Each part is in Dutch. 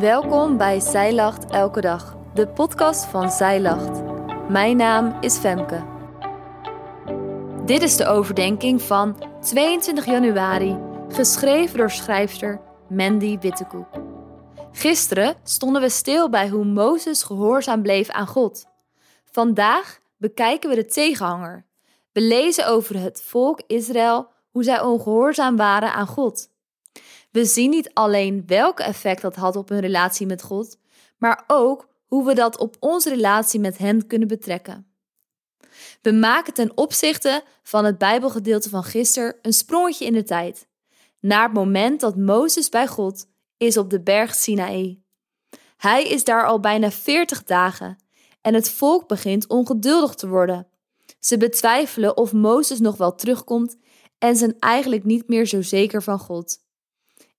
Welkom bij Zij Lacht Elke Dag, de podcast van Zij Lacht. Mijn naam is Femke. Dit is de overdenking van 22 januari, geschreven door schrijfster Mandy Wittekoek. Gisteren stonden we stil bij hoe Mozes gehoorzaam bleef aan God. Vandaag bekijken we de tegenhanger. We lezen over het volk Israël, hoe zij ongehoorzaam waren aan God. We zien niet alleen welk effect dat had op hun relatie met God, maar ook hoe we dat op onze relatie met Hem kunnen betrekken. We maken ten opzichte van het Bijbelgedeelte van gisteren een sprongetje in de tijd, naar het moment dat Mozes bij God is op de berg Sinaï. Hij is daar al bijna 40 dagen en het volk begint ongeduldig te worden. Ze betwijfelen of Mozes nog wel terugkomt en zijn eigenlijk niet meer zo zeker van God.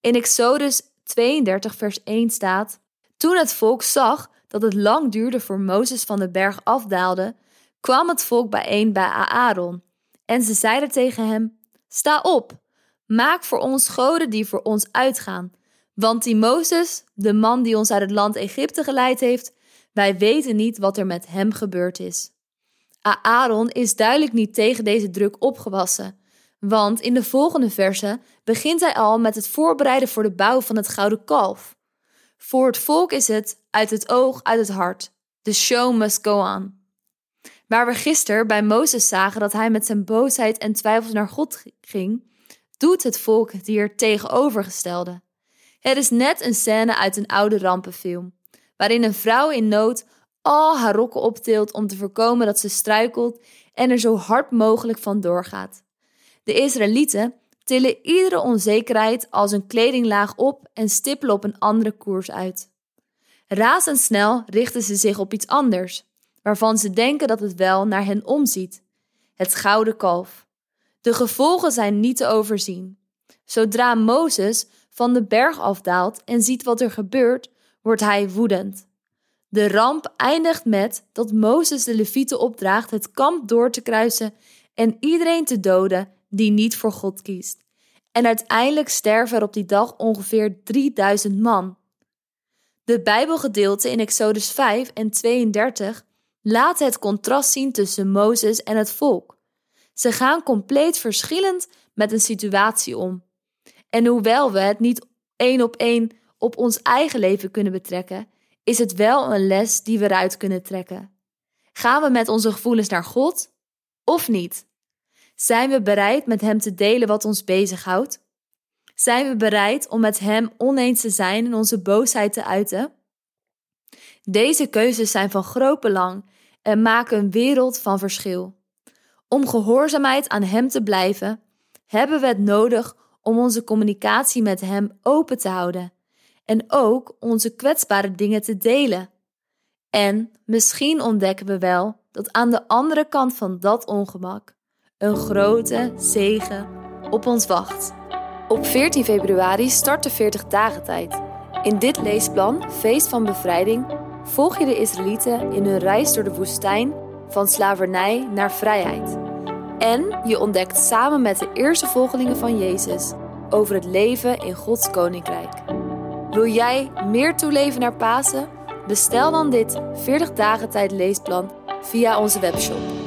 In Exodus 32, vers 1 staat: Toen het volk zag dat het lang duurde voor Mozes van de berg afdaalde, kwam het volk bijeen bij Aaron. En ze zeiden tegen hem: Sta op, maak voor ons goden die voor ons uitgaan. Want die Mozes, de man die ons uit het land Egypte geleid heeft, wij weten niet wat er met hem gebeurd is. Aaron is duidelijk niet tegen deze druk opgewassen. Want in de volgende verse begint hij al met het voorbereiden voor de bouw van het gouden kalf. Voor het volk is het uit het oog, uit het hart. The show must go on. Waar we gisteren bij Mozes zagen dat hij met zijn boosheid en twijfels naar God ging, doet het volk hier tegenovergestelde. Het is net een scène uit een oude rampenfilm, waarin een vrouw in nood al haar rokken optilt om te voorkomen dat ze struikelt en er zo hard mogelijk van doorgaat. De Israëlieten tillen iedere onzekerheid als een kledinglaag op en stippelen op een andere koers uit. Razendsnel richten ze zich op iets anders, waarvan ze denken dat het wel naar hen omziet: het gouden kalf. De gevolgen zijn niet te overzien. Zodra Mozes van de berg afdaalt en ziet wat er gebeurt, wordt hij woedend. De ramp eindigt met dat Mozes de Levieten opdraagt het kamp door te kruisen en iedereen te doden die niet voor God kiest. En uiteindelijk sterven er op die dag ongeveer 3000 man. De Bijbelgedeelte in Exodus 5 en 32 laat het contrast zien tussen Mozes en het volk. Ze gaan compleet verschillend met een situatie om. En hoewel we het niet één op één op ons eigen leven kunnen betrekken, is het wel een les die we eruit kunnen trekken. Gaan we met onze gevoelens naar God of niet? Zijn we bereid met Hem te delen wat ons bezighoudt? Zijn we bereid om met Hem oneens te zijn en onze boosheid te uiten? Deze keuzes zijn van groot belang en maken een wereld van verschil. Om gehoorzaamheid aan Hem te blijven, hebben we het nodig om onze communicatie met Hem open te houden en ook onze kwetsbare dingen te delen. En misschien ontdekken we wel dat aan de andere kant van dat ongemak een grote zegen op ons wacht. Op 14 februari start de 40 dagen tijd. In dit leesplan, Feest van Bevrijding, volg je de Israëlieten in hun reis door de woestijn van slavernij naar vrijheid. En je ontdekt samen met de eerste volgelingen van Jezus over het leven in Gods koninkrijk. Wil jij meer toeleven naar Pasen? Bestel dan dit 40 dagen tijd leesplan via onze webshop.